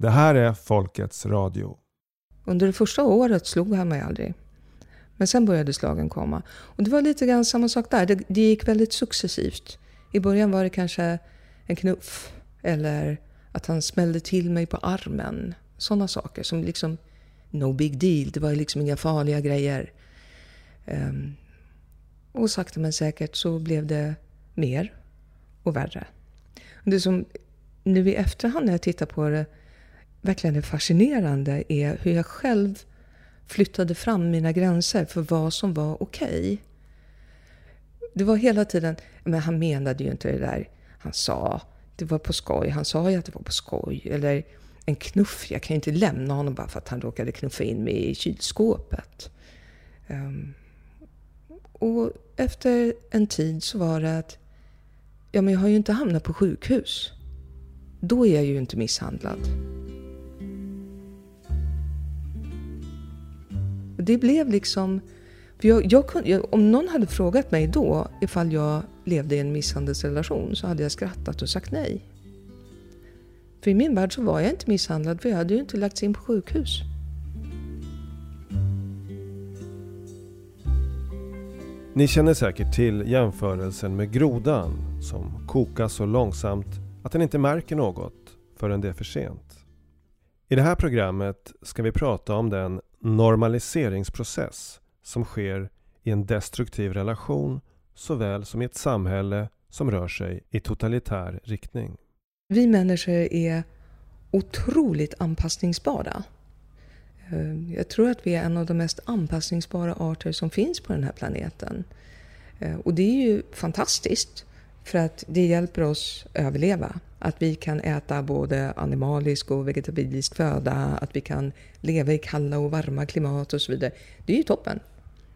Det här är Folkets Radio. Under det första året slog han mig aldrig. Men sen började slagen komma. Och det var lite grann samma sak där. Det, det gick väldigt successivt. I början var det kanske en knuff. Eller att han smällde till mig på armen. Sådana saker som liksom, no big deal. Det var liksom inga farliga grejer. Um, och sakta men säkert så blev det mer och värre. Det som nu i efterhand när jag tittar på det verkligen är fascinerande är hur jag själv flyttade fram mina gränser för vad som var okej. Okay. Det var hela tiden, men han menade ju inte det där han sa. Det var på skoj. Han sa ju att det var på skoj. Eller en knuff. Jag kan ju inte lämna honom bara för att han råkade knuffa in mig i kylskåpet. Um, och efter en tid så var det att ja, men jag har ju inte hamnat på sjukhus. Då är jag ju inte misshandlad. Det blev liksom... Jag, jag kunde, om någon hade frågat mig då ifall jag levde i en misshandelsrelation så hade jag skrattat och sagt nej. För i min värld så var jag inte misshandlad för jag hade ju inte lagts in på sjukhus. Ni känner säkert till jämförelsen med grodan som kokas så långsamt att den inte märker något förrän det är för sent. I det här programmet ska vi prata om den normaliseringsprocess som sker i en destruktiv relation såväl som i ett samhälle som rör sig i totalitär riktning. Vi människor är otroligt anpassningsbara. Eh, jag tror att vi är en av de mest anpassningsbara arter som finns på den här planeten. Eh, och det är ju fantastiskt för att det hjälper oss överleva. Att vi kan äta både animalisk och vegetabilisk föda, att vi kan leva i kalla och varma klimat och så vidare. Det är ju toppen.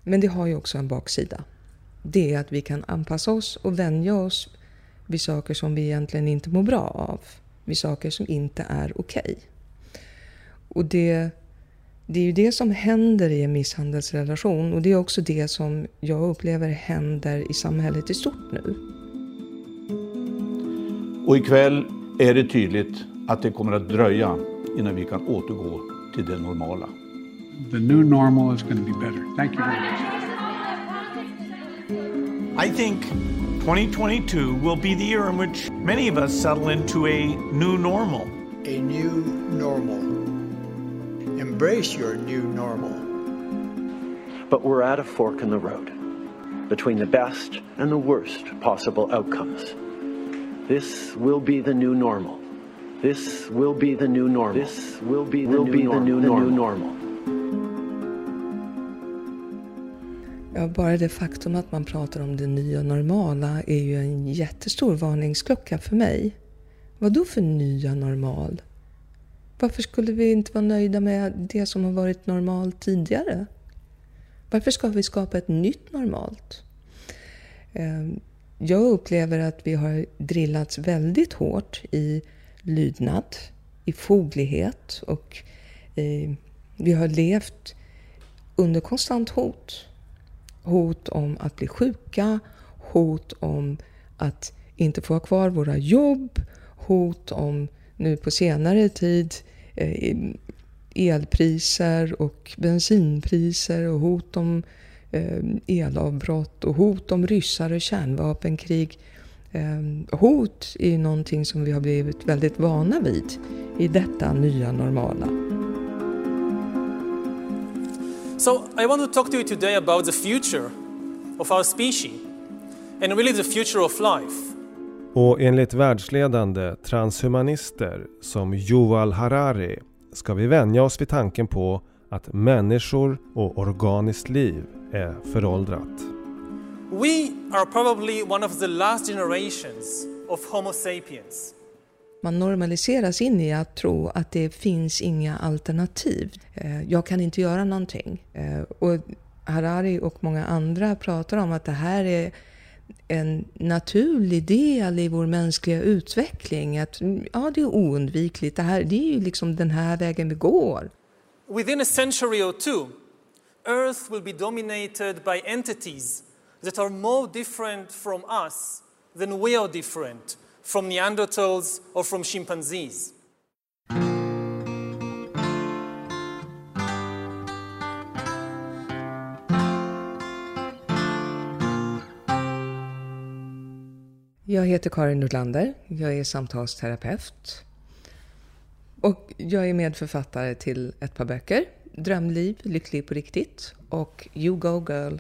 Men det har ju också en baksida. Det är att vi kan anpassa oss och vänja oss vid saker som vi egentligen inte mår bra av. Vid saker som inte är okej. Okay. Och det, det är ju det som händer i en misshandelsrelation och det är också det som jag upplever händer i samhället i stort nu. Och ikväll är det tydligt att det kommer att dröja innan vi kan återgå till det normala. The new normal is going to be better. Thank you very much. I think 2022 will be the year in which many of us settle into a new normal. A new normal. Embrace your new normal. But we're at a fork in the road between the best and the worst possible outcomes. This will be the new normal. This will be the new normal. This will be the, will new, be normal. the new, the new normal. Ja, bara det faktum att man pratar om det nya normala är ju en jättestor varningsklocka för mig. Vad då för nya normal? Varför skulle vi inte vara nöjda med det som har varit normalt tidigare? Varför ska vi skapa ett nytt normalt? Jag upplever att vi har drillats väldigt hårt i lydnad, i foglighet och eh, vi har levt under konstant hot. Hot om att bli sjuka, hot om att inte få ha kvar våra jobb, hot om nu på senare tid eh, elpriser och bensinpriser och hot om Eh, elavbrott och hot om ryssar och kärnvapenkrig. Eh, hot är någonting som vi har blivit väldigt vana vid i detta nya normala. So I want to talk to you today about the future of our species and really the future of life. Och enligt världsledande transhumanister som Yuval Harari ska vi vänja oss vid tanken på att människor och organiskt liv är föråldrat. We are probably one of the last generations of Homo sapiens. Man normaliseras in i att tro att det finns inga alternativ. Eh, jag kan inte göra någonting. Eh, och Harari och många andra pratar om att det här är en naturlig del i vår mänskliga utveckling. Att ja, det är oundvikligt. Det, här, det är ju liksom den här vägen vi går. within a century or two, Earth will be dominated by entities that are more different from us than we are different from Neanderthals or from chimpanzees. Jag heter Karin Nordlander. Jag är samtalsterapeut. Och jag är medförfattare till ett par böcker. Drömliv, Lycklig på riktigt och You Go Girl,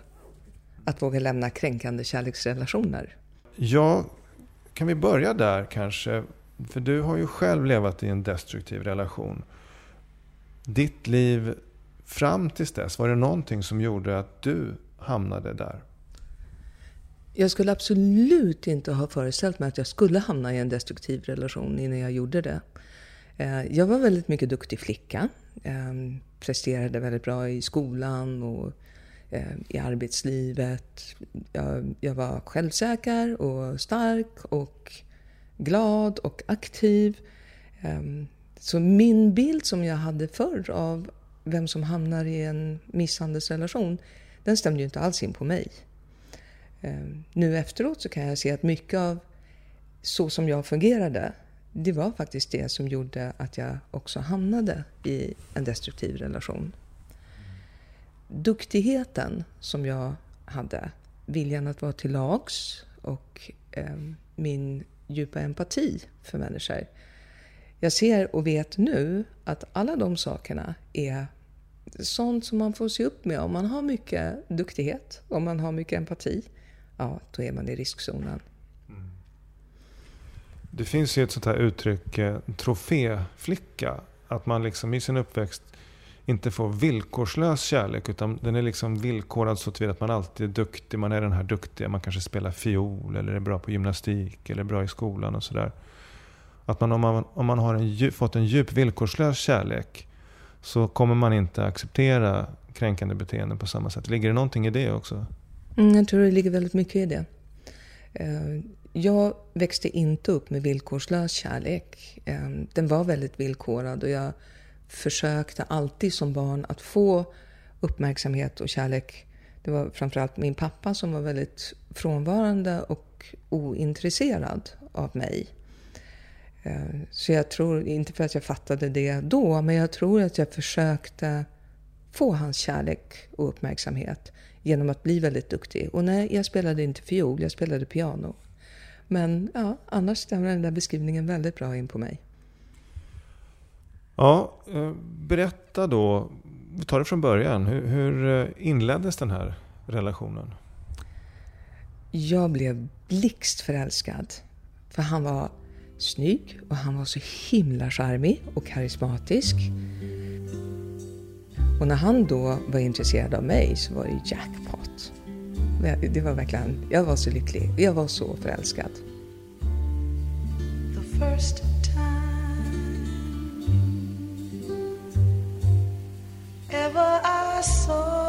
Att våga lämna kränkande kärleksrelationer. Ja, kan vi börja där kanske? För du har ju själv levat i en destruktiv relation. Ditt liv fram tills dess, var det någonting som gjorde att du hamnade där? Jag skulle absolut inte ha föreställt mig att jag skulle hamna i en destruktiv relation innan jag gjorde det. Eh, jag var väldigt mycket duktig flicka. Ehm, presterade väldigt bra i skolan och ehm, i arbetslivet. Jag, jag var självsäker och stark och glad och aktiv. Ehm, så min bild som jag hade förr av vem som hamnar i en misshandelsrelation, den stämde ju inte alls in på mig. Nu efteråt så kan jag se att mycket av så som jag fungerade, det var faktiskt det som gjorde att jag också hamnade i en destruktiv relation. Duktigheten som jag hade, viljan att vara till lags och eh, min djupa empati för människor. Jag ser och vet nu att alla de sakerna är sånt som man får se upp med. Om man har mycket duktighet, om man har mycket empati, ja, då är man i riskzonen. Det finns ju ett sånt här uttryck, eh, troféflicka. Att man liksom i sin uppväxt inte får villkorslös kärlek. Utan den är liksom villkorad så att man alltid är duktig. Man är den här duktiga. Man kanske spelar fiol eller är bra på gymnastik eller är bra i skolan och sådär. Att man, om man, om man har en, fått en djup villkorslös kärlek så kommer man inte acceptera kränkande beteenden på samma sätt. Ligger det någonting i det också? Mm, jag tror det ligger väldigt mycket i det. Eh, jag växte inte upp med villkorslös kärlek. Ehm, den var väldigt villkorad och jag försökte alltid som barn att få uppmärksamhet och kärlek. Det var framförallt min pappa som var väldigt frånvarande och ointresserad av mig. Ehm, så jag tror, inte för att jag fattade det då, men jag tror att jag försökte få hans kärlek och uppmärksamhet genom att bli väldigt duktig. Och nej, jag spelade inte fiol, jag spelade piano. Men ja, annars stämmer den där beskrivningen väldigt bra in på mig. Ja, eh, berätta då, vi tar det från början. Hur, hur eh, inleddes den här relationen? Jag blev blixtförälskad. För han var snygg och han var så himla charmig och karismatisk. Och när han då var intresserad av mig så var det jackpot. Det var verkligen, jag var så lycklig. Jag var så förälskad. The first time ever I saw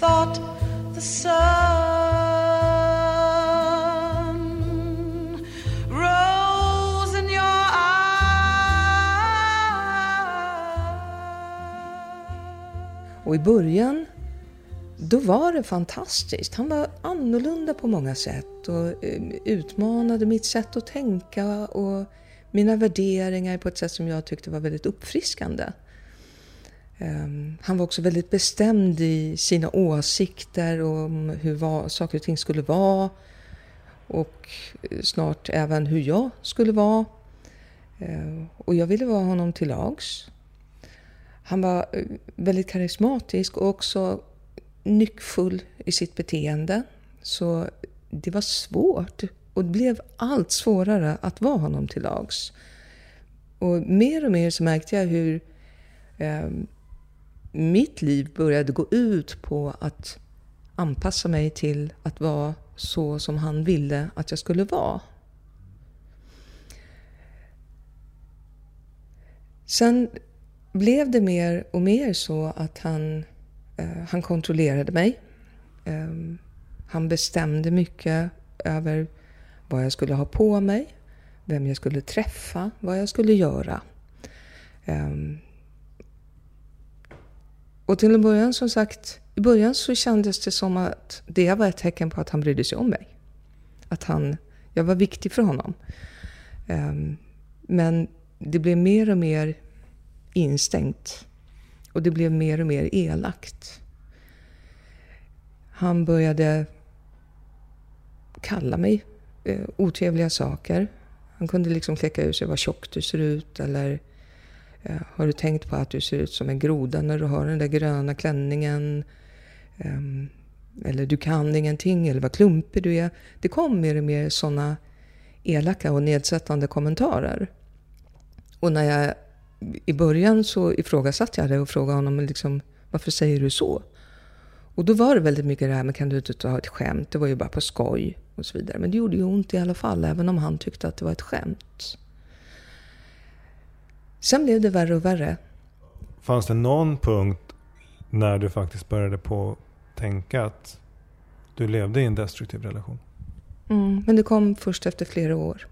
thought the sun Och i början, då var det fantastiskt. Han var annorlunda på många sätt och eh, utmanade mitt sätt att tänka och mina värderingar på ett sätt som jag tyckte var väldigt uppfriskande. Ehm, han var också väldigt bestämd i sina åsikter om hur saker och ting skulle vara och eh, snart även hur jag skulle vara. Ehm, och jag ville vara honom till lags. Han var eh, väldigt karismatisk och också nyckfull i sitt beteende. Så det var svårt och det blev allt svårare att vara honom till lags. Och mer och mer så märkte jag hur eh, mitt liv började gå ut på att anpassa mig till att vara så som han ville att jag skulle vara. Sen blev det mer och mer så att han, eh, han kontrollerade mig. Eh, han bestämde mycket över vad jag skulle ha på mig, vem jag skulle träffa, vad jag skulle göra. Eh, och till en början, som sagt, i början så kändes det som att det var ett tecken på att han brydde sig om mig. Att han, jag var viktig för honom. Ehm, men det blev mer och mer instängt. Och det blev mer och mer elakt. Han började kalla mig eh, otrevliga saker. Han kunde liksom kläcka ur sig vad tjock du ser ut eller eh, har du tänkt på att du ser ut som en groda när du har den där gröna klänningen? Eh, eller du kan ingenting, eller vad klumpig du är. Det kom mer och mer sådana elaka och nedsättande kommentarer. Och när jag i början så ifrågasatte jag det och frågade honom liksom, varför säger du så? Och då var det väldigt mycket det här med kan du inte ta ett skämt? Det var ju bara på skoj och så vidare. Men det gjorde ju ont i alla fall, även om han tyckte att det var ett skämt. Sen blev det värre och värre. Fanns det någon punkt när du faktiskt började på tänka att du levde i en destruktiv relation? Mm, men det kom först efter flera år.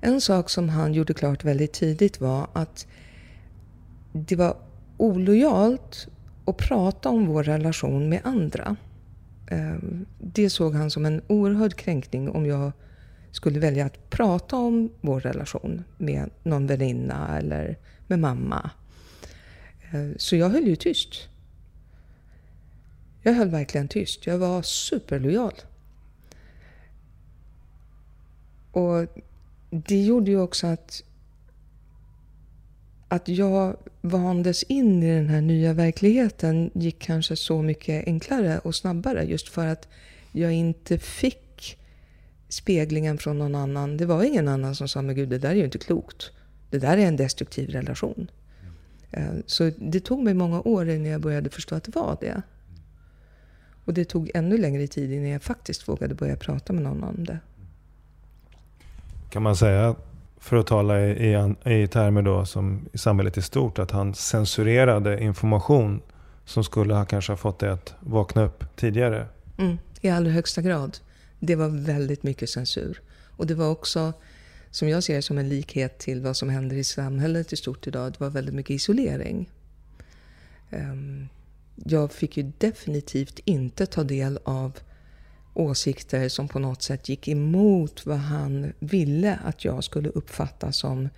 En sak som han gjorde klart väldigt tidigt var att det var olojalt att prata om vår relation med andra. Ehm, det såg han som en oerhörd kränkning om jag skulle välja att prata om vår relation med någon väninna eller med mamma. Ehm, så jag höll ju tyst. Jag höll verkligen tyst. Jag var superlojal. Och det gjorde ju också att, att jag vandes in i den här nya verkligheten gick kanske så mycket enklare och snabbare just för att jag inte fick speglingen från någon annan. Det var ingen annan som sa, men gud det där är ju inte klokt. Det där är en destruktiv relation. Eh, så det tog mig många år innan jag började förstå att det var det. Och det tog ännu längre tid innan jag faktiskt vågade börja prata med någon om det. Kan man säga, för att tala i, i, i termer då som i samhället i stort, att han censurerade information som skulle ha kanske ha fått dig att vakna upp tidigare? Mm, I allra högsta grad. Det var väldigt mycket censur. Och det var också, som jag ser det, som en likhet till vad som händer i samhället i stort idag. Det var väldigt mycket isolering. Um, jag fick ju definitivt inte ta del av åsikter som på något sätt gick emot vad han ville att jag skulle uppfatta som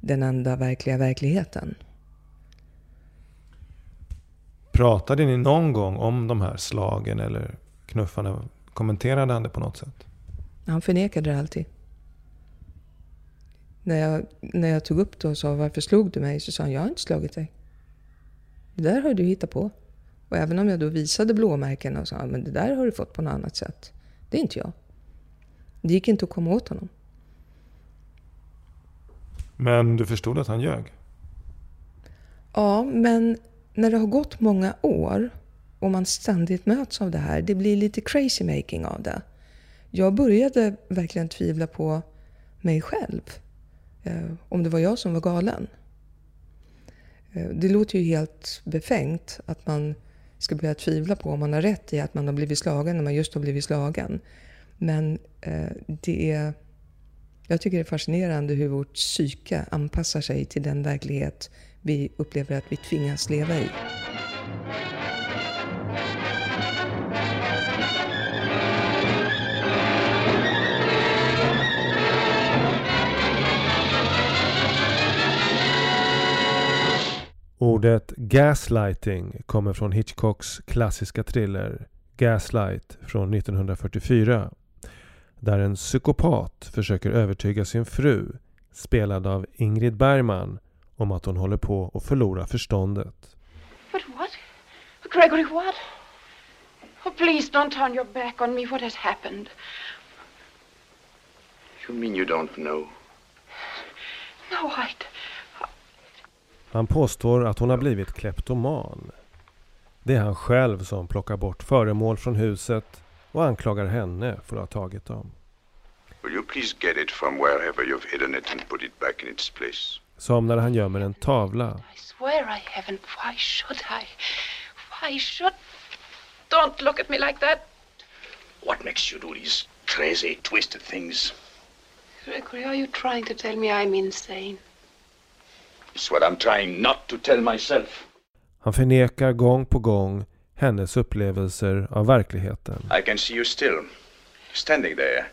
den enda verkliga verkligheten. Pratade ni någon gång om de här slagen eller knuffarna? Kommenterade han det på något sätt? Han förnekade det alltid. När jag, när jag tog upp det och sa varför slog du mig? Så sa han, jag har inte slagit dig. Det där har du hittat på. Och även om jag då visade blåmärken och sa men det där har du fått på något annat sätt. Det är inte jag. Det gick inte att komma åt honom. Men du förstod att han ljög? Ja, men när det har gått många år och man ständigt möts av det här, det blir lite crazy making av det. Jag började verkligen tvivla på mig själv. Eh, om det var jag som var galen. Eh, det låter ju helt befängt att man ska börja tvivla på om man har rätt i att man har blivit slagen när man just har blivit slagen. Men eh, det är, jag tycker det är fascinerande hur vårt psyke anpassar sig till den verklighet vi upplever att vi tvingas leva i. Ordet gaslighting kommer från Hitchcocks klassiska thriller Gaslight från 1944. Där en psykopat försöker övertyga sin fru, spelad av Ingrid Bergman, om att hon håller på att förlora förståndet. But what? Gregory, what? Oh, please don't turn your back on me. What has happened? You mean you don't know? No, I... Han påstår att hon har blivit kleptoman. Det är han själv som plockar bort föremål från huset och anklagar henne för att ha tagit dem. Will you please get it from wherever you've hidden it and put it back in its place? Som när han gömmer en tavla. I swear I haven't. Why should I? Why should... Don't look at me like that. What makes you do these crazy, twisted things? Gregory, are you trying to tell me I'm insane? It's what I'm trying not to tell myself. Han förnekar gång på gång hennes upplevelser av verkligheten. I can see you still, standing there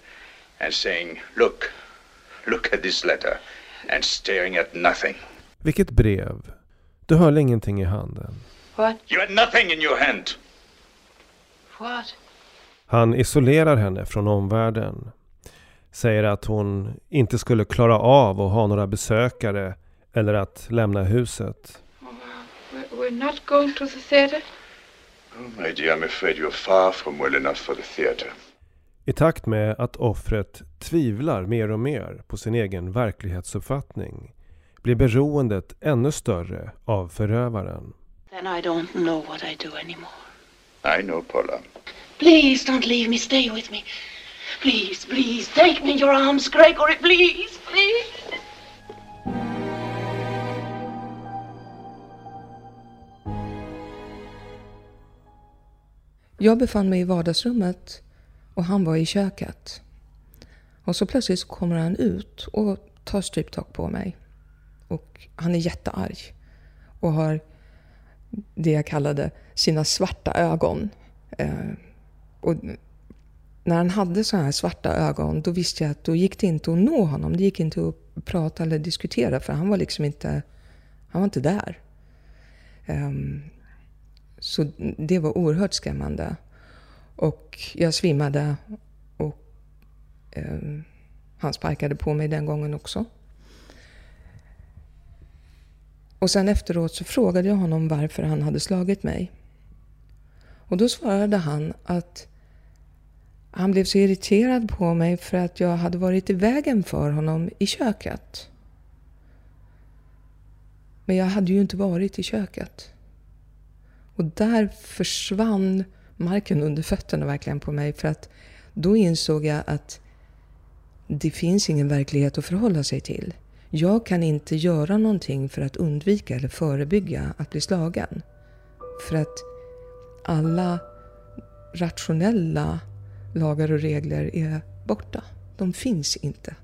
and saying, look, look at this letter and staring at nothing. Vilket brev? Du höll ingenting i handen. What? You had nothing in your hand. What? Han isolerar henne från omvärlden. Säger att hon inte skulle klara av att ha några besökare eller att lämna huset. We're, not going to the theater? Oh, my dear, I'm afraid you're far from well enough for the theatre. I takt med att offret tvivlar mer och mer på sin egen verklighetsuppfattning blir beroendet ännu större av förövaren. Then I don't know what I do anymore. I know, Paula. Please don't leave me. Stay with me. Please, please, take me in your arms, Gregory. Please, please. Jag befann mig i vardagsrummet och han var i köket. Och så plötsligt så kommer han ut och tar stryptag på mig. Och han är jättearg. Och har det jag kallade sina svarta ögon. Eh, och när han hade så här svarta ögon, då visste jag att då gick det inte att nå honom. Det gick inte att prata eller diskutera, för han var liksom inte, han var inte där. Um, så det var oerhört skrämmande. Och jag svimmade och eh, han sparkade på mig den gången också. Och sen efteråt så frågade jag honom varför han hade slagit mig. Och då svarade han att han blev så irriterad på mig för att jag hade varit i vägen för honom i köket. Men jag hade ju inte varit i köket. Och där försvann marken under fötterna verkligen på mig för att då insåg jag att det finns ingen verklighet att förhålla sig till. Jag kan inte göra någonting för att undvika eller förebygga att bli slagen. För att alla rationella lagar och regler är borta. De finns inte.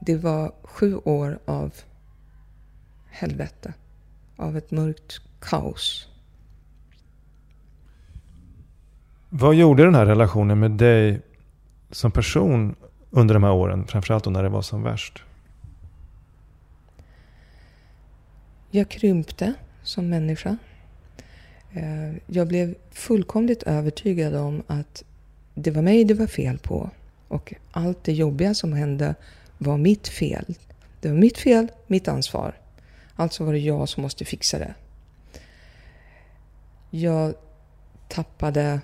Det var sju år av helvete. Av ett mörkt kaos. Vad gjorde den här relationen med dig som person under de här åren? Framförallt när det var som värst. Jag krympte som människa. Eh, jag blev fullkomligt övertygad om att det var mig det var fel på. Och allt det jobbiga som hände var mitt fel. Det var mitt fel, mitt ansvar. Alltså var det jag som måste fixa det. Jag tappade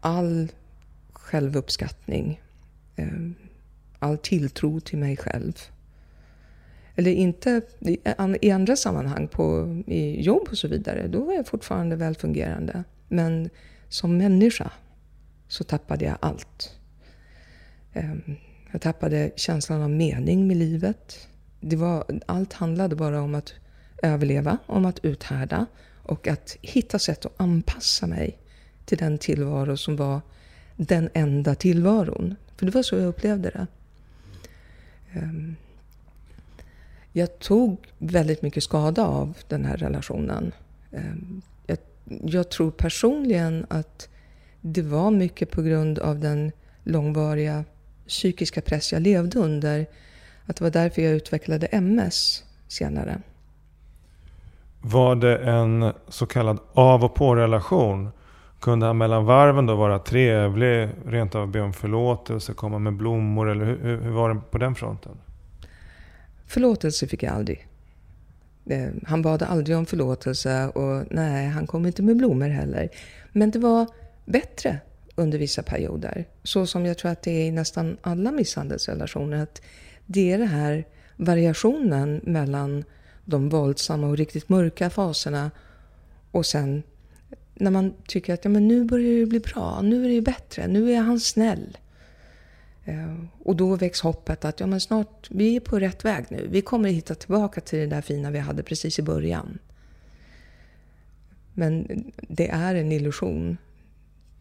all självuppskattning, ehm, all tilltro till mig själv. Eller inte i andra sammanhang, på, i jobb och så vidare, då var jag fortfarande välfungerande. Men som människa så tappade jag allt. Ehm, jag tappade känslan av mening med livet. Det var, allt handlade bara om att överleva, om att uthärda och att hitta sätt att anpassa mig till den tillvaro som var den enda tillvaron. För det var så jag upplevde det. Ehm, jag tog väldigt mycket skada av den här relationen. Ehm, jag, jag tror personligen att det var mycket på grund av den långvariga psykiska press jag levde under. Att det var därför jag utvecklade MS senare. Var det en så kallad av och på-relation? Kunde han mellan varven då vara trevlig, rent av be om förlåtelse, komma med blommor eller hur, hur var det på den fronten? Förlåtelse fick jag aldrig. Han bad aldrig om förlåtelse och nej, han kom inte med blommor heller. Men det var bättre under vissa perioder. Så som jag tror att det är i nästan alla misshandelsrelationer. Att det är den här variationen mellan de våldsamma och riktigt mörka faserna och sen när man tycker att ja, men nu börjar det bli bra, nu är det bättre, nu är han snäll. Eh, och då väcks hoppet att ja, men snart, vi är på rätt väg nu. Vi kommer att hitta tillbaka till det där fina vi hade precis i början. Men det är en illusion.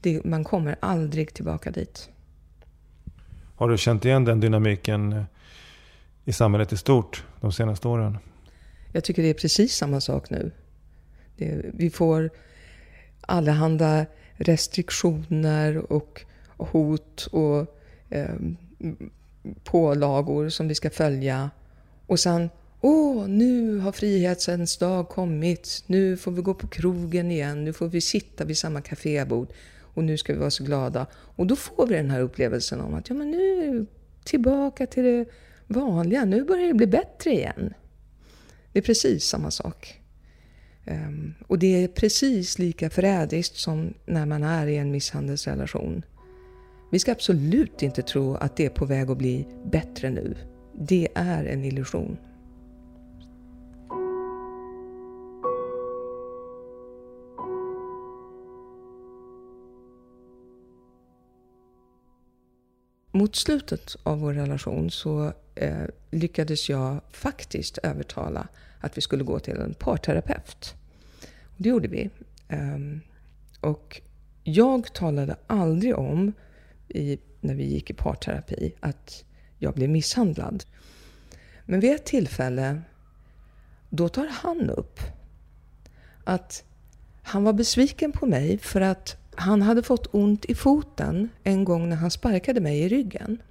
Det, man kommer aldrig tillbaka dit. Har du känt igen den dynamiken i samhället i stort de senaste åren? Jag tycker det är precis samma sak nu. Det, vi får allehanda restriktioner och hot och eh, pålagor som vi ska följa. Och sen, åh, nu har frihetens dag kommit. Nu får vi gå på krogen igen. Nu får vi sitta vid samma kafébord. Och nu ska vi vara så glada. Och då får vi den här upplevelsen om att ja, men nu är vi tillbaka till det vanliga. Nu börjar det bli bättre igen. Det är precis samma sak. Um, och det är precis lika förrädiskt som när man är i en misshandelsrelation. Vi ska absolut inte tro att det är på väg att bli bättre nu. Det är en illusion. Mot slutet av vår relation så eh, lyckades jag faktiskt övertala att vi skulle gå till en parterapeut. Det gjorde vi. Um, och jag talade aldrig om, i, när vi gick i parterapi, att jag blev misshandlad. Men vid ett tillfälle, då tar han upp att han var besviken på mig för att han hade fått ont i foten en gång när han sparkade mig i ryggen.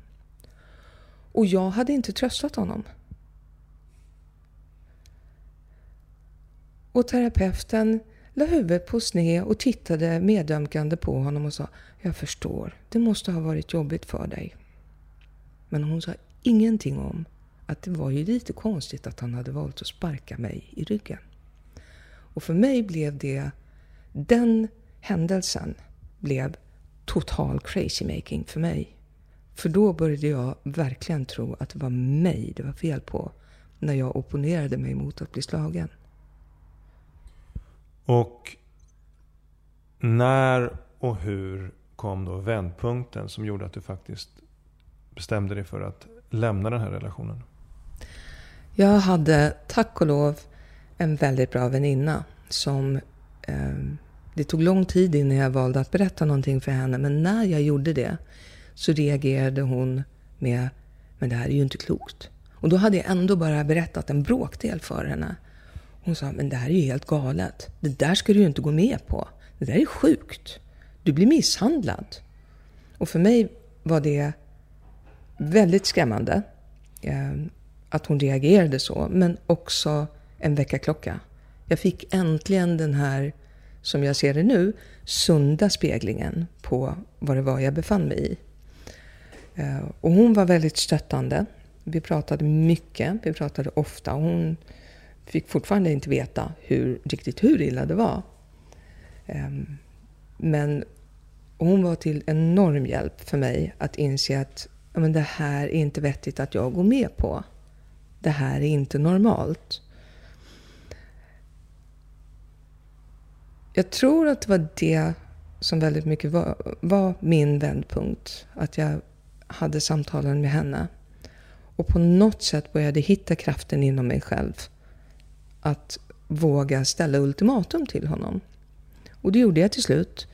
Och jag hade inte tröstat honom. Och terapeuten la huvudet på sned och tittade medömkande på honom och sa Jag förstår, det måste ha varit jobbigt för dig. Men hon sa ingenting om att det var ju lite konstigt att han hade valt att sparka mig i ryggen. Och för mig blev det, den händelsen blev total crazy making för mig. För då började jag verkligen tro att det var mig det var fel på när jag opponerade mig mot att bli slagen. Och när och hur kom då vändpunkten som gjorde att du faktiskt bestämde dig för att lämna den här relationen? Jag hade, tack och lov, en väldigt bra väninna som eh, det tog lång tid innan jag valde att berätta någonting för henne, men när jag gjorde det så reagerade hon med Men det här är ju inte klokt. Och då hade jag ändå bara berättat en bråkdel för henne. Hon sa, men det här är ju helt galet. Det där ska du ju inte gå med på. Det där är sjukt. Du blir misshandlad. Och för mig var det väldigt skrämmande eh, att hon reagerade så, men också en väckarklocka. Jag fick äntligen den här, som jag ser det nu, sunda speglingen på vad det var jag befann mig i. Eh, och hon var väldigt stöttande. Vi pratade mycket, vi pratade ofta. Hon fick fortfarande inte veta hur, riktigt hur illa det var. Ehm, men hon var till enorm hjälp för mig att inse att men det här är inte vettigt att jag går med på. Det här är inte normalt. Jag tror att det var det som väldigt mycket var, var min vändpunkt. Att jag hade samtalen med henne. Och på något sätt började hitta kraften inom mig själv att våga ställa ultimatum till honom. Och det gjorde jag till slut.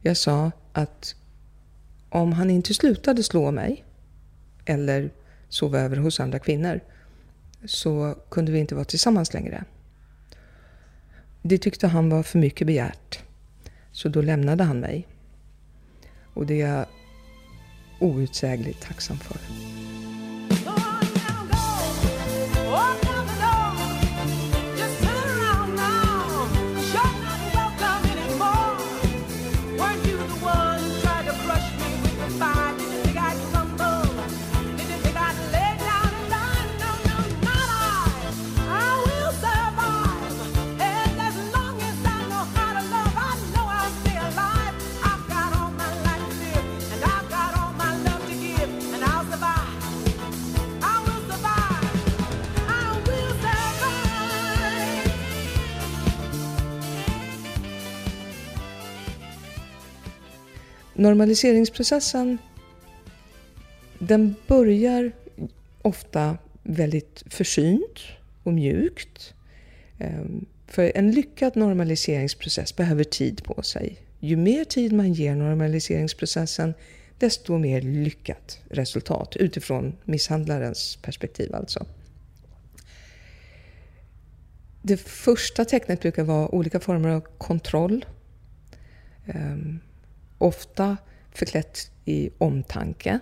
Jag sa att om han inte slutade slå mig eller sova över hos andra kvinnor så kunde vi inte vara tillsammans längre. Det tyckte han var för mycket begärt. Så då lämnade han mig. Och det är jag outsägligt tacksam för. Normaliseringsprocessen den börjar ofta väldigt försynt och mjukt. Ehm, för en lyckad normaliseringsprocess behöver tid på sig. Ju mer tid man ger normaliseringsprocessen, desto mer lyckat resultat utifrån misshandlarens perspektiv alltså. Det första tecknet brukar vara olika former av kontroll. Ehm, Ofta förklätt i omtanke.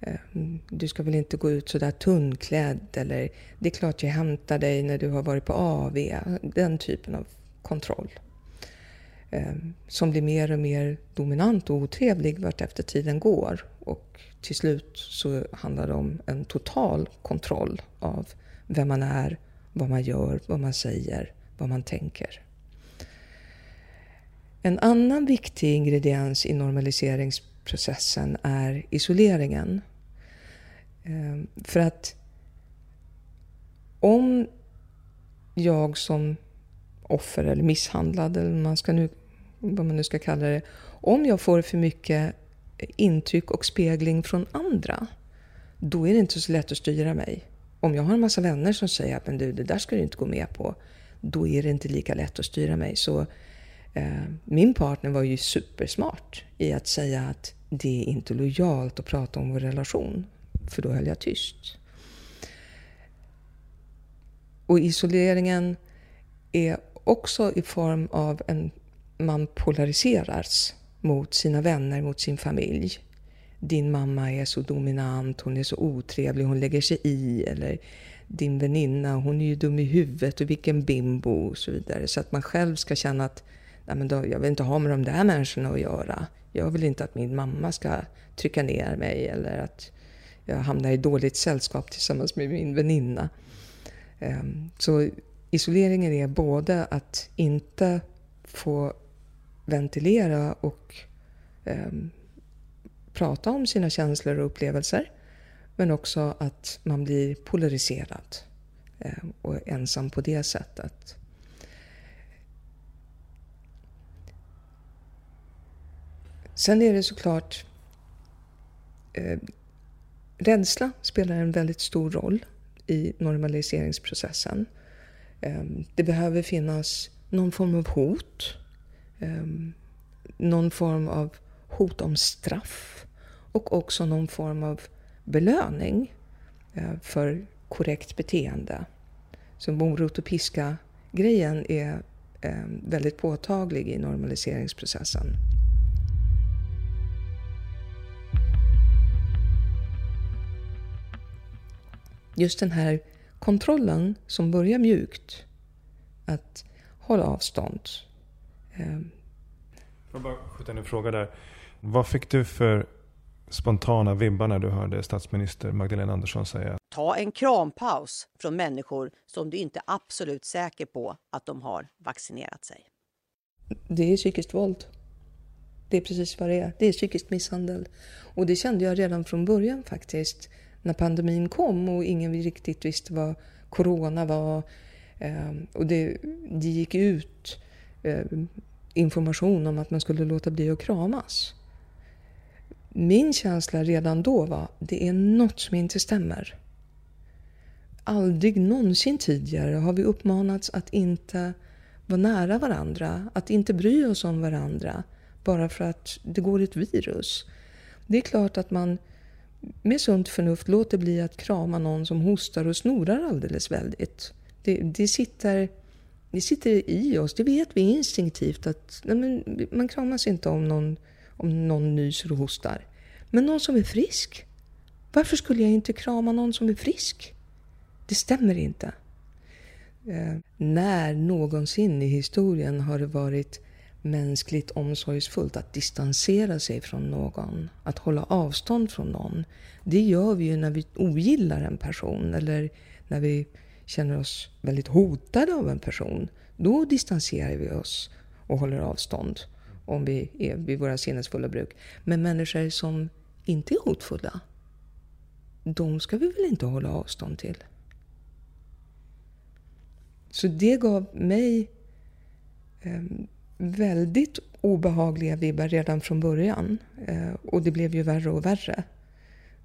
Ehm, du ska väl inte gå ut sådär tunnklädd eller det är klart jag hämtar dig när du har varit på AV. Den typen av kontroll. Ehm, som blir mer och mer dominant och otrevlig vart efter tiden går. Och till slut så handlar det om en total kontroll av vem man är, vad man gör, vad man säger, vad man tänker. En annan viktig ingrediens i normaliseringsprocessen är isoleringen. Ehm, för att om jag som offer eller misshandlad, eller man ska nu, vad man nu ska kalla det, om jag får för mycket intryck och spegling från andra, då är det inte så lätt att styra mig. Om jag har en massa vänner som säger att men du, det där ska du inte gå med på, då är det inte lika lätt att styra mig. Så Eh, min partner var ju supersmart i att säga att det är inte lojalt att prata om vår relation, för då höll jag tyst. Och isoleringen är också i form av en man polariseras mot sina vänner, mot sin familj. Din mamma är så dominant, hon är så otrevlig, hon lägger sig i. Eller din väninna, hon är ju dum i huvudet och vilken bimbo och så vidare. Så att man själv ska känna att Nej, men då, jag vill inte ha med de där människorna att göra. Jag vill inte att min mamma ska trycka ner mig eller att jag hamnar i dåligt sällskap tillsammans med min väninna. Ehm, så isoleringen är både att inte få ventilera och ehm, prata om sina känslor och upplevelser. Men också att man blir polariserad ehm, och ensam på det sättet. Sen är det såklart eh, Rädsla spelar en väldigt stor roll i normaliseringsprocessen. Eh, det behöver finnas någon form av hot Eh, någon form av hot om straff och också någon form av belöning eh, för korrekt beteende. Så morot och piska-grejen är ehm, väldigt påtaglig i normaliseringsprocessen. Just den här kontrollen som börjar mjukt, att hålla avstånd, Ehm. Får jag bara skjuta in en fråga där. Vad fick du för spontana vibbar när du hörde statsminister Magdalena Andersson säga Ta en krampaus från människor som du inte är absolut säker på att de har vaccinerat sig. Det är psykiskt våld. Det är precis vad det är. Det är psykisk misshandel. Och det kände jag redan från början faktiskt. När pandemin kom och ingen riktigt visste vad corona var. Ehm, och det, det gick ut eh, information om att man skulle låta bli att kramas. Min känsla redan då var det är något som inte stämmer. Aldrig någonsin tidigare har vi uppmanats att inte vara nära varandra, att inte bry oss om varandra bara för att det går ett virus. Det är klart att man med sunt förnuft låter bli att krama någon som hostar och snorar alldeles väldigt. Det, det sitter det sitter i oss, det vet vi instinktivt att nej, men, man kramas inte om någon, om någon nyser och hostar. Men någon som är frisk? Varför skulle jag inte krama någon som är frisk? Det stämmer inte. Eh, när någonsin i historien har det varit mänskligt omsorgsfullt att distansera sig från någon, att hålla avstånd från någon. Det gör vi ju när vi ogillar en person eller när vi känner oss väldigt hotade av en person, då distanserar vi oss och håller avstånd om vi är vid våra sinnesfulla bruk. Men människor som inte är hotfulla, de ska vi väl inte hålla avstånd till? Så det gav mig eh, väldigt obehagliga vibbar redan från början. Eh, och det blev ju värre och värre.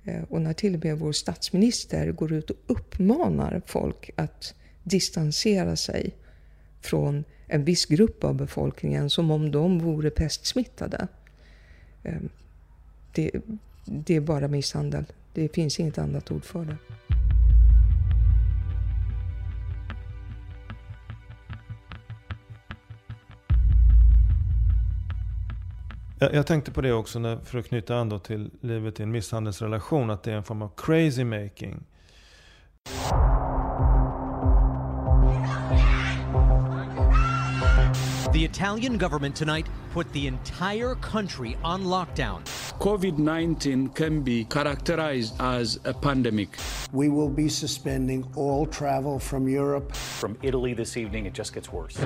Eh, och när till och med vår statsminister går ut och uppmanar folk att distansera sig från en viss grupp av befolkningen som om de vore pestsmittade. Eh, det, det är bara misshandel. Det finns inget annat ord för det. Jag, jag tänkte på det också när, för att knyta an då till livet i en misshandelsrelation. Att det är en form av crazy making. The Italian government tonight put the entire country on lockdown. COVID 19 can be characterized as a pandemic. We will be suspending all travel from Europe. From Italy this evening, it just gets worse.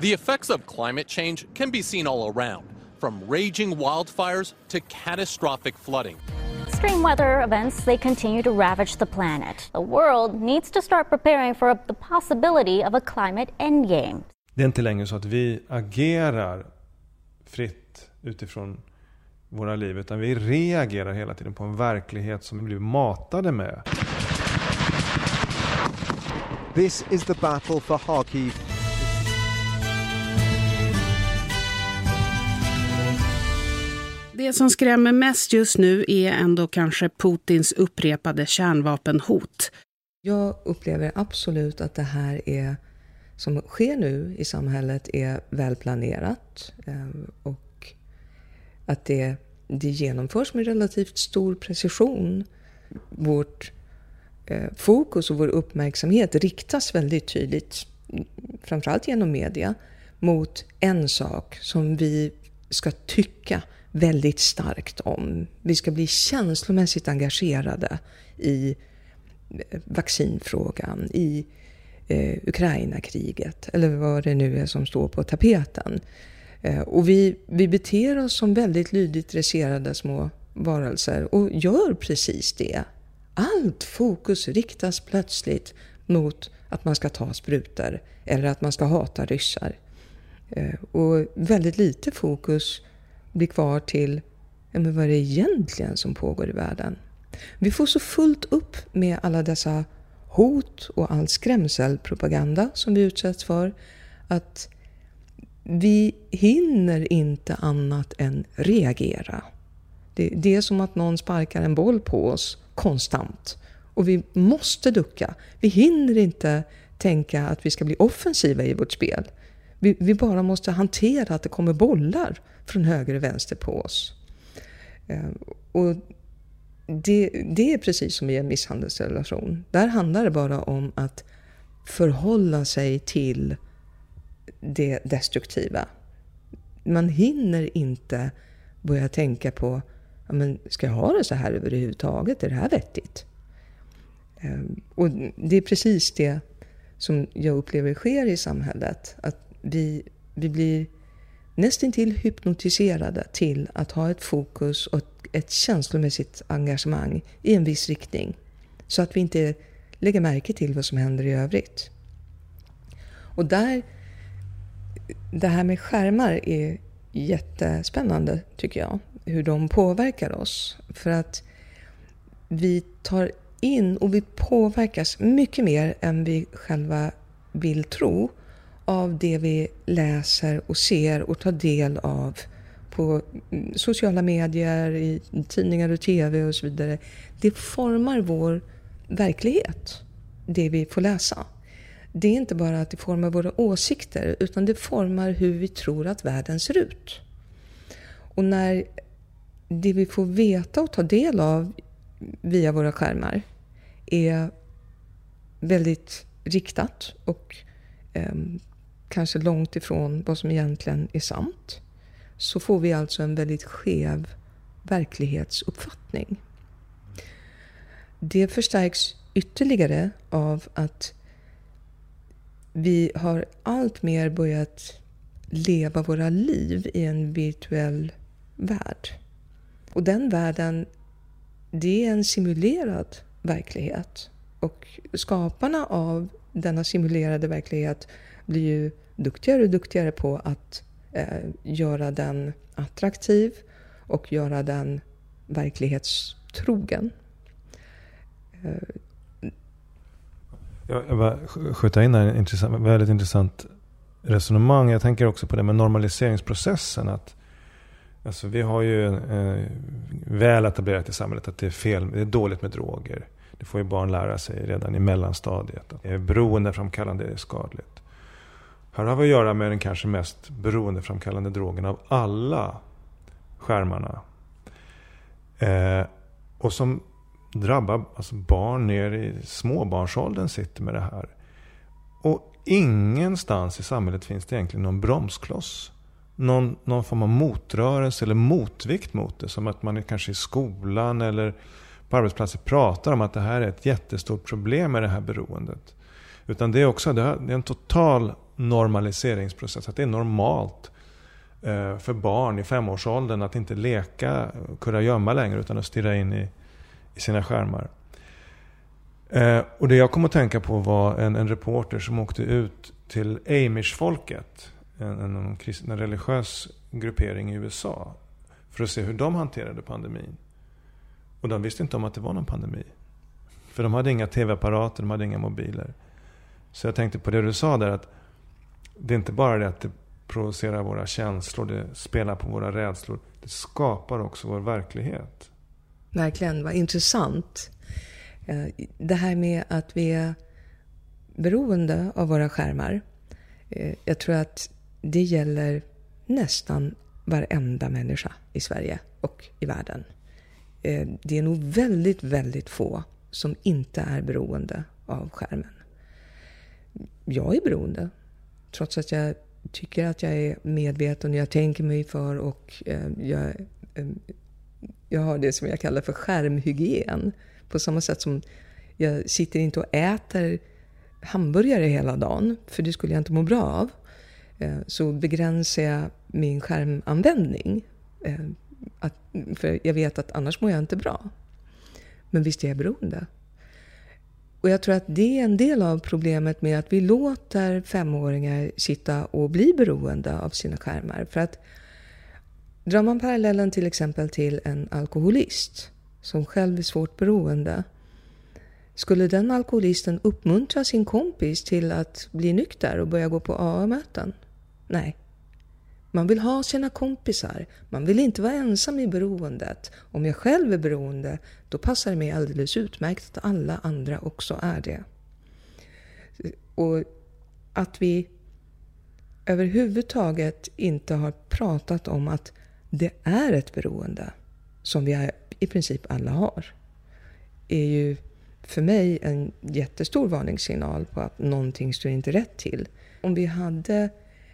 The effects of climate change can be seen all around, from raging wildfires to catastrophic flooding. Extreme weather events, they continue to ravage the planet. The world needs to start preparing for the possibility of a climate endgame. Det är inte längre så att vi agerar fritt utifrån våra liv. Utan vi reagerar hela tiden på en verklighet som vi blir matade med. This is the battle for Kharkiv. Det som skrämmer mest just nu är ändå kanske Putins upprepade kärnvapenhot. Jag upplever absolut att det här är som sker nu i samhället är välplanerat eh, och att det, det genomförs med relativt stor precision. Vårt eh, fokus och vår uppmärksamhet riktas väldigt tydligt, framförallt genom media, mot en sak som vi ska tycka väldigt starkt om. Vi ska bli känslomässigt engagerade i eh, vaccinfrågan, i eh, Ukraina-kriget eller vad det nu är som står på tapeten. Eh, och vi, vi beter oss som väldigt lydigt dresserade små varelser och gör precis det. Allt fokus riktas plötsligt mot att man ska ta sprutor eller att man ska hata ryssar. Eh, och väldigt lite fokus blir kvar till ja men vad är det egentligen som pågår i världen. Vi får så fullt upp med alla dessa hot och all skrämselpropaganda som vi utsätts för. Att vi hinner inte annat än reagera. Det, det är som att någon sparkar en boll på oss konstant. Och vi måste ducka. Vi hinner inte tänka att vi ska bli offensiva i vårt spel. Vi, vi, bara måste hantera att det kommer bollar från höger och vänster på oss. Ehm, och det, det är precis som i en misshandelsrelation. Där handlar det bara om att förhålla sig till det destruktiva. Man hinner inte börja tänka på, ja, men ska jag ha det så här överhuvudtaget? Är det här vettigt? Ehm, och det är precis det som jag upplever sker i samhället. Att vi, vi blir nästintill hypnotiserade till att ha ett fokus och ett känslomässigt engagemang i en viss riktning. Så att vi inte lägger märke till vad som händer i övrigt. Och där, det här med skärmar är jättespännande tycker jag. Hur de påverkar oss. För att vi tar in och vi påverkas mycket mer än vi själva vill tro av det vi läser och ser och tar del av på mm, sociala medier, i tidningar och TV och så vidare. Det formar vår verklighet, det vi får läsa. Det är inte bara att det formar våra åsikter, utan det formar hur vi tror att världen ser ut. Och när det vi får veta och ta del av via våra skärmar är väldigt riktat och ehm, kanske långt ifrån vad som egentligen är sant så får vi alltså en väldigt skev verklighetsuppfattning. Det förstärks ytterligare av att vi har allt mer börjat leva våra liv i en virtuell värld. Och den världen, det är en simulerad verklighet. Och skaparna av denna simulerade verklighet blir ju duktigare och duktigare på att eh, göra den attraktiv och göra den verklighetstrogen. Eh. Jag, jag bara skjuta in en intressant, väldigt intressant resonemang. Jag tänker också på det med normaliseringsprocessen. Att, alltså vi har ju eh, väl etablerat i samhället att det är, fel, det är dåligt med droger. Det får ju barn lära sig redan i mellanstadiet. Att beroendeframkallande är skadligt. Här har vi att göra med den kanske mest beroendeframkallande drogen av alla. skärmarna. Eh, och som drabbar alltså barn ner i småbarnsåldern sitter med det här. Och ingenstans i samhället finns det egentligen någon bromskloss. Någon, någon form av motrörelse eller motvikt mot det. Som att man kanske i skolan eller på arbetsplatser pratar om att det här är ett jättestort problem med det här beroendet. Utan det är också det är en total normaliseringsprocess. Att det är normalt eh, för barn i femårsåldern att inte leka kurragömma längre utan att stirra in i, i sina skärmar. Eh, och det jag kom att tänka på var en, en reporter som åkte ut till Amish-folket. En, en, en religiös gruppering i USA. För att se hur de hanterade pandemin. Och de visste inte om att det var någon pandemi. För de hade inga tv-apparater, de hade inga mobiler. Så jag tänkte på det du sa där att det är inte bara det att det provocerar våra känslor, det spelar på våra rädslor. Det skapar också vår verklighet. Verkligen, vad intressant. Eh, det här med att vi är beroende av våra skärmar. Eh, jag tror att det gäller nästan varenda människa i Sverige och i världen. Eh, det är nog väldigt, väldigt få som inte är beroende av skärmen. Jag är beroende, trots att jag tycker att jag är medveten och jag tänker mig för och eh, jag, eh, jag har det som jag kallar för skärmhygien. På samma sätt som jag sitter inte och äter hamburgare hela dagen, för det skulle jag inte må bra av. Eh, så begränsar jag min skärmanvändning. Eh, för jag vet att annars mår jag inte bra. Men visst är jag beroende. Och jag tror att det är en del av problemet med att vi låter femåringar sitta och bli beroende av sina skärmar. För att drar man parallellen till exempel till en alkoholist som själv är svårt beroende. Skulle den alkoholisten uppmuntra sin kompis till att bli nykter och börja gå på AA-möten? Nej. Man vill ha sina kompisar. Man vill inte vara ensam i beroendet. Om jag själv är beroende, då passar det mig alldeles utmärkt att alla andra också är det. Och att vi överhuvudtaget inte har pratat om att det är ett beroende som vi i princip alla har, är ju för mig en jättestor varningssignal på att någonting står inte rätt till. Om vi hade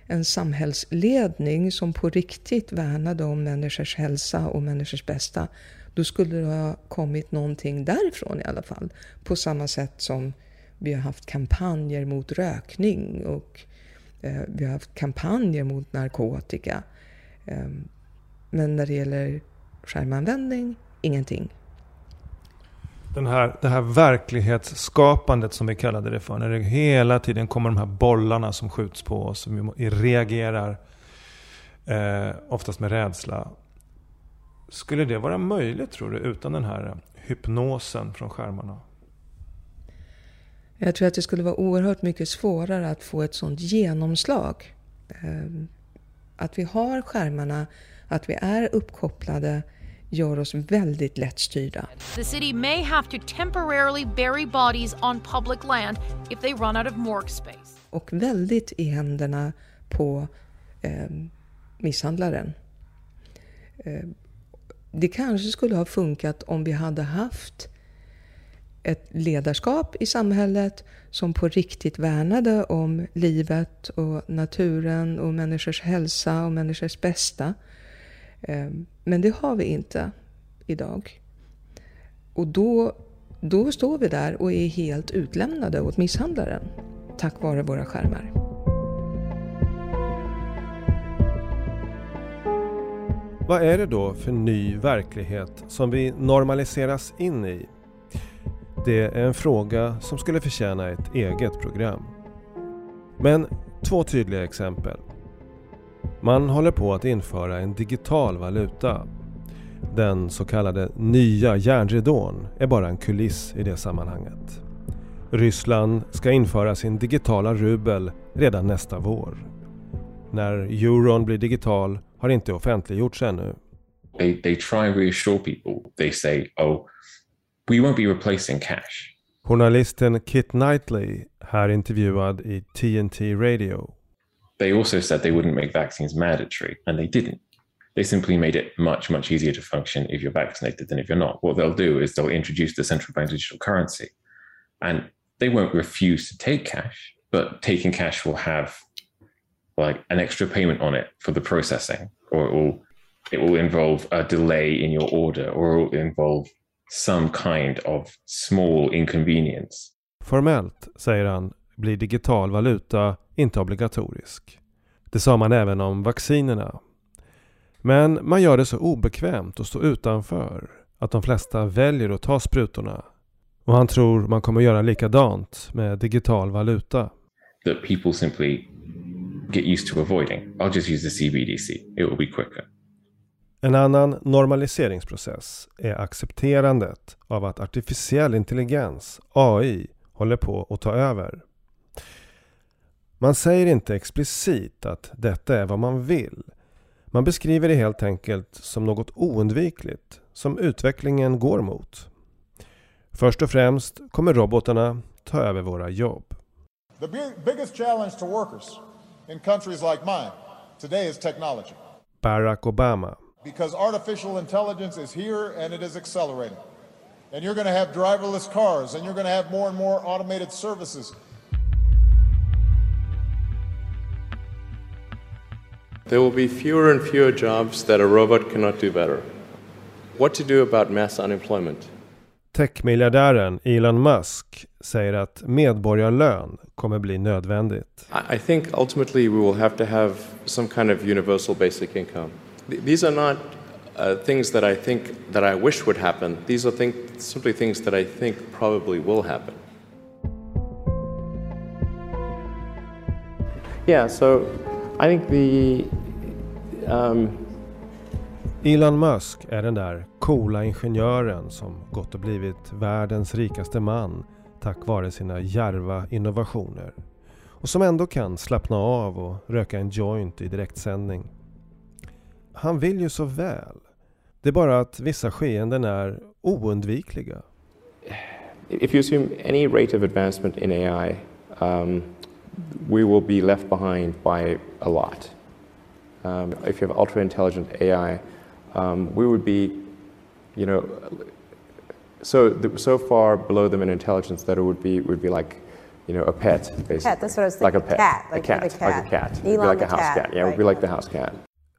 en samhällsledning som på riktigt värnade om människors hälsa och människors bästa, då skulle det ha kommit någonting därifrån i alla fall. På samma sätt som vi har haft kampanjer mot rökning och eh, vi har haft kampanjer mot narkotika. Eh, men när det gäller skärmanvändning ingenting. Den här, det här verklighetsskapandet som vi kallade det för. När det hela tiden kommer de här bollarna som skjuts på oss. Som vi reagerar eh, oftast med rädsla. Skulle det vara möjligt tror du utan den här hypnosen från skärmarna? Jag tror att det skulle vara oerhört mycket svårare att få ett sånt genomslag. Ehm, att vi har skärmarna, att vi är uppkopplade gör oss väldigt lättstyrda. The city may have to temporarily bury bodies on public land if they run out of morgue space. Och väldigt i händerna på eh, misshandlaren. Eh, det kanske skulle ha funkat om vi hade haft ett ledarskap i samhället som på riktigt värnade om livet och naturen och människors hälsa och människors bästa. Ehm, men det har vi inte idag. Och då, då står vi där och är helt utlämnade åt misshandlaren tack vare våra skärmar. Vad är det då för ny verklighet som vi normaliseras in i? Det är en fråga som skulle förtjäna ett eget program. Men två tydliga exempel. Man håller på att införa en digital valuta. Den så kallade nya järnridån är bara en kuliss i det sammanhanget. Ryssland ska införa sin digitala rubel redan nästa vår. När euron blir digital har inte offentliggjorts ännu. They, they try and reassure people. They say, oh, we won't be replacing cash. Journalisten Kit Knightley, här intervjuad i TNT Radio, they also said they wouldn't make vaccines mandatory, and they didn't. They simply made it much, much easier to function if you're vaccinated than if you're not. What they'll do is they'll introduce the central bank digital currency and they won't refuse to take cash, but taking cash will have like an extra payment on it for the processing, or it will, it will involve a delay in your order, or it will involve some kind of small inconvenience. Formellt, säger han, blir digital valuta inte obligatorisk. Det sa man även om vaccinerna. Men man gör det så obekvämt att stå utanför att de flesta väljer att ta sprutorna. Och han tror man kommer göra likadant med digital valuta. That people simply get used to avoiding. I'll just use the CBDC. It will be quicker. En annan normaliseringsprocess är accepterandet av att artificiell intelligens, AI, håller på att ta över. Man säger inte explicit att detta är vad man vill. Man beskriver det helt enkelt som något oundvikligt som utvecklingen går mot. Först och främst kommer robotarna ta över våra jobb. The biggest challenge to workers in countries like mine today is technology. Barack Obama. Because artificial intelligence is here and it is accelerating. And you're going to have driverless cars and you're going to have more and more automated services. There will be fewer and fewer jobs that a robot cannot do better. What to do about mass unemployment? Techmiljardären Elon Musk säger att medborgarlön kommer bli nödvändigt. I think ultimately we will have to have some kind of universal basic income. These are not uh, things that I think that I wish would happen. These are think, simply things that I think probably will happen. Yeah, so I think the um, Elon Musk är den där coola ingenjören som gått och blivit världens rikaste man tack vare sina järva innovationer. Och som ändå kan slappna av och röka en joint i direktsändning. Han vill ju så väl. Det är bara att vissa skeenden är oundvikliga. If you assume any rate of advancement in AI, um, we will be left behind by a lot. Um, if you have ultra intelligent AI, um, we would be, you know, so so far below them in intelligence that it would be would be like, you know, a pet basically. Cat, that's what I was like a thinking, pet, cat, a like cat, the cat. like a cat. It would Elon be like the a house cat, cat. Yeah, it would be like the house cat.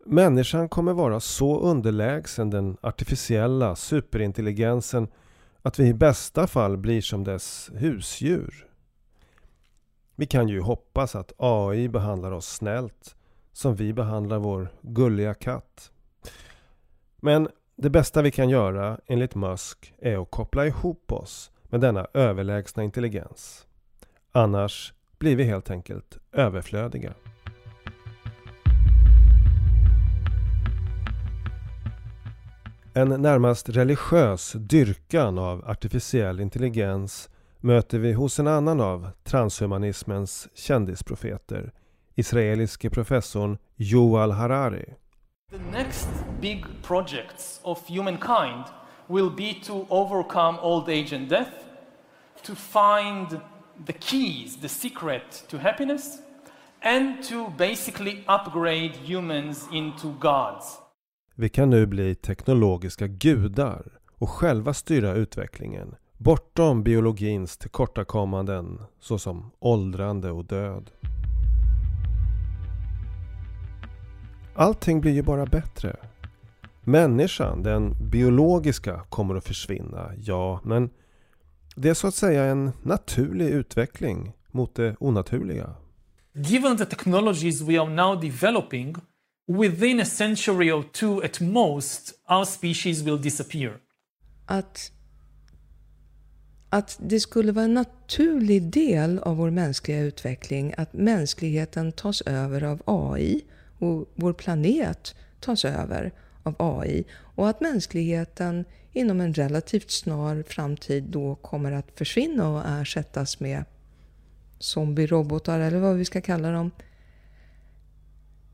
Människan kommer vara så underlägsen den artificiella superintelligensen att vi i bästa fall blir som dess husdjur. Vi kan ju hoppas att AI behandlar oss snällt som vi behandlar vår gulliga katt. Men det bästa vi kan göra enligt Musk är att koppla ihop oss med denna överlägsna intelligens. Annars blir vi helt enkelt överflödiga. En närmast religiös dyrkan av artificiell intelligens möter vi hos en annan av transhumanismens kändisprofeter, israeliske professorn Yuval Harari. The next big projects of humankind will be to overcome old age and death, to find the keys, the secret to happiness, and to basically upgrade humans into gods. Vi kan nu bli teknologiska gudar och själva styra utvecklingen bortom biologins tillkortakommanden såsom åldrande och död. Allting blir ju bara bättre. Människan, den biologiska, kommer att försvinna, ja, men det är så att säga en naturlig utveckling mot det onaturliga. Given the technologies we are now developing, within a century or two at most, our species will disappear. Att, att det skulle vara en naturlig del av vår mänskliga utveckling att mänskligheten tas över av AI och vår planet tas över av AI och att mänskligheten inom en relativt snar framtid då kommer att försvinna och ersättas med zombie-robotar eller vad vi ska kalla dem.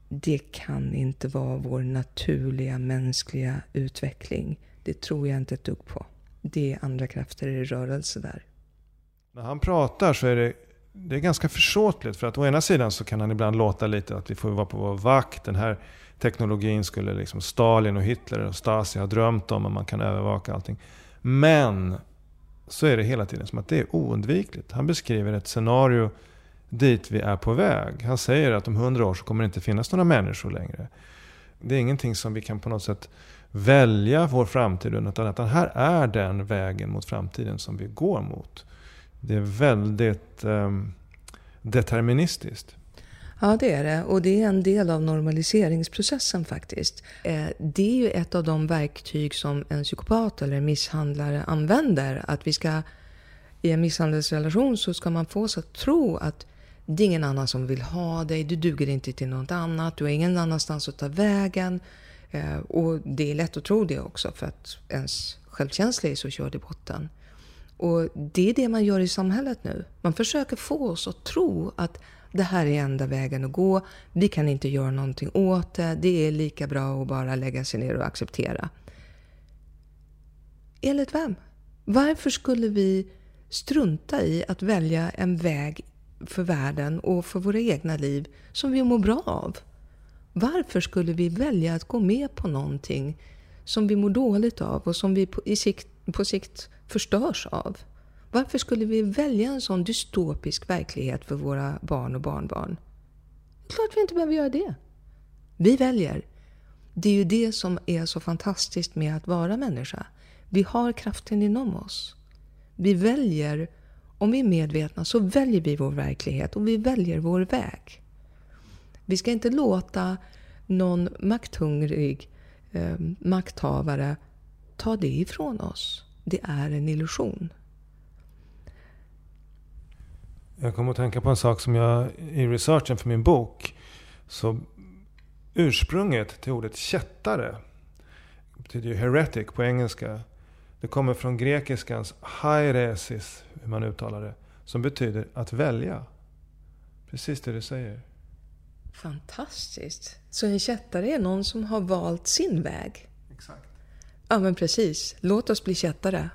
Det kan inte vara vår naturliga mänskliga utveckling. Det tror jag inte ett dugg på. Det är andra krafter i rörelse där. När han pratar så är det det är ganska försåtligt. För att å ena sidan så kan han ibland låta lite att vi får vara på vår vakt. Den här teknologin skulle liksom Stalin och Hitler och Stasi ha drömt om och man kan övervaka allting. Men så är det hela tiden som att det är oundvikligt. Han beskriver ett scenario dit vi är på väg. Han säger att om hundra år så kommer det inte finnas några människor längre. Det är ingenting som vi kan på något sätt välja vår framtid utan att här är den vägen mot framtiden som vi går mot. Det är väldigt um, deterministiskt. Ja, det är det. Och det är en del av normaliseringsprocessen faktiskt. Eh, det är ju ett av de verktyg som en psykopat eller en misshandlare använder. Att vi ska, i en misshandelsrelation så ska man få oss att tro att det är ingen annan som vill ha dig, du duger inte till något annat, du har ingen annanstans att ta vägen. Eh, och det är lätt att tro det också för att ens självkänsla är så körd i botten. Och det är det man gör i samhället nu. Man försöker få oss att tro att det här är enda vägen att gå. Vi kan inte göra någonting åt det. Det är lika bra att bara lägga sig ner och acceptera. Enligt vem? Varför skulle vi strunta i att välja en väg för världen och för våra egna liv som vi mår bra av? Varför skulle vi välja att gå med på någonting som vi mår dåligt av och som vi på, i sikt, på sikt förstörs av? Varför skulle vi välja en sån dystopisk verklighet för våra barn och barnbarn? Klart vi inte behöver göra det. Vi väljer. Det är ju det som är så fantastiskt med att vara människa. Vi har kraften inom oss. Vi väljer, om vi är medvetna, så väljer vi vår verklighet och vi väljer vår väg. Vi ska inte låta någon makthungrig eh, makthavare ta det ifrån oss. Det är en illusion. Jag kommer att tänka på en sak som jag i researchen för min bok. Så ursprunget till ordet kättare betyder ju heretic på engelska. Det kommer från grekiskans hairesis, hur man uttalar det. Som betyder att välja. Precis det du säger. Fantastiskt. Så en kättare är någon som har valt sin väg? Exakt. Ja men precis. Låt oss bli kättare.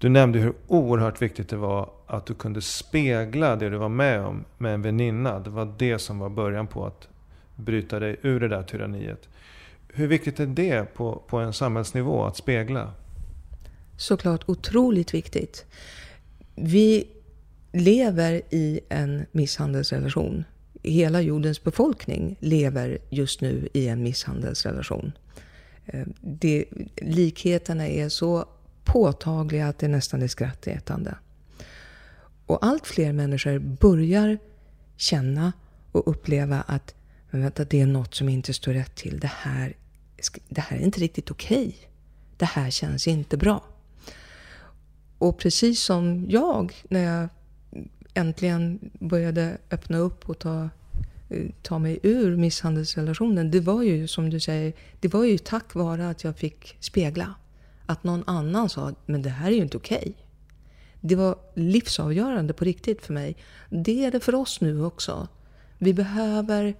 Du nämnde hur oerhört viktigt det var att du kunde spegla det du var med om med en väninna. Det var det som var början på att bryta dig ur det där tyranniet. Hur viktigt är det på, på en samhällsnivå att spegla? Såklart otroligt viktigt. Vi lever i en misshandelsrelation. Hela jordens befolkning lever just nu i en misshandelsrelation. Eh, det, likheterna är så påtagliga att det nästan är skrattätande. Och allt fler människor börjar känna och uppleva att men vänta, det är något som inte står rätt till. Det här, det här är inte riktigt okej. Okay. Det här känns inte bra. Och precis som jag, när jag äntligen började öppna upp och ta, eh, ta mig ur misshandelsrelationen. Det var ju som du säger, det var ju tack vare att jag fick spegla. Att någon annan sa, men det här är ju inte okej. Okay. Det var livsavgörande på riktigt för mig. Det är det för oss nu också. Vi behöver,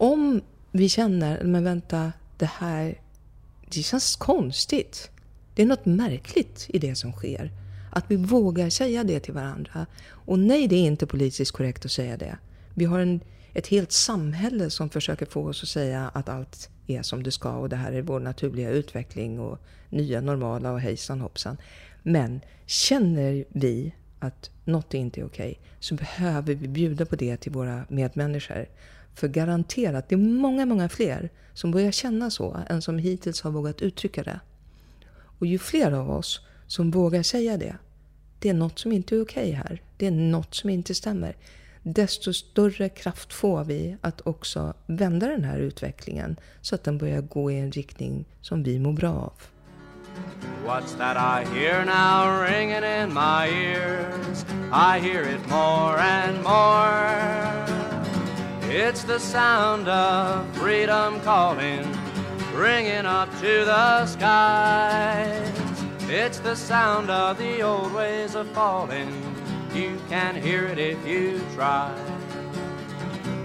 om vi känner, men vänta, det här, det känns konstigt. Det är något märkligt i det som sker. Att vi vågar säga det till varandra. Och nej, det är inte politiskt korrekt att säga det. Vi har en, ett helt samhälle som försöker få oss att säga att allt är som det ska och det här är vår naturliga utveckling och nya normala och hejsan hoppsan. Men känner vi att något inte är okej okay, så behöver vi bjuda på det till våra medmänniskor. För garanterat, det är många, många fler som börjar känna så än som hittills har vågat uttrycka det. Och ju fler av oss som vågar säga det, det är något som inte är okej okay här. Det är något som inte stämmer desto större kraft får vi att också vända den här utvecklingen så att den börjar gå i en riktning som vi mår bra av. What's that I hear now ringing in my ears? I hear it more and more. It's the sound of freedom calling, ringing up to the skies. It's the sound of the old ways of falling You can hear it if you try.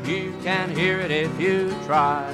You can hear it if you try.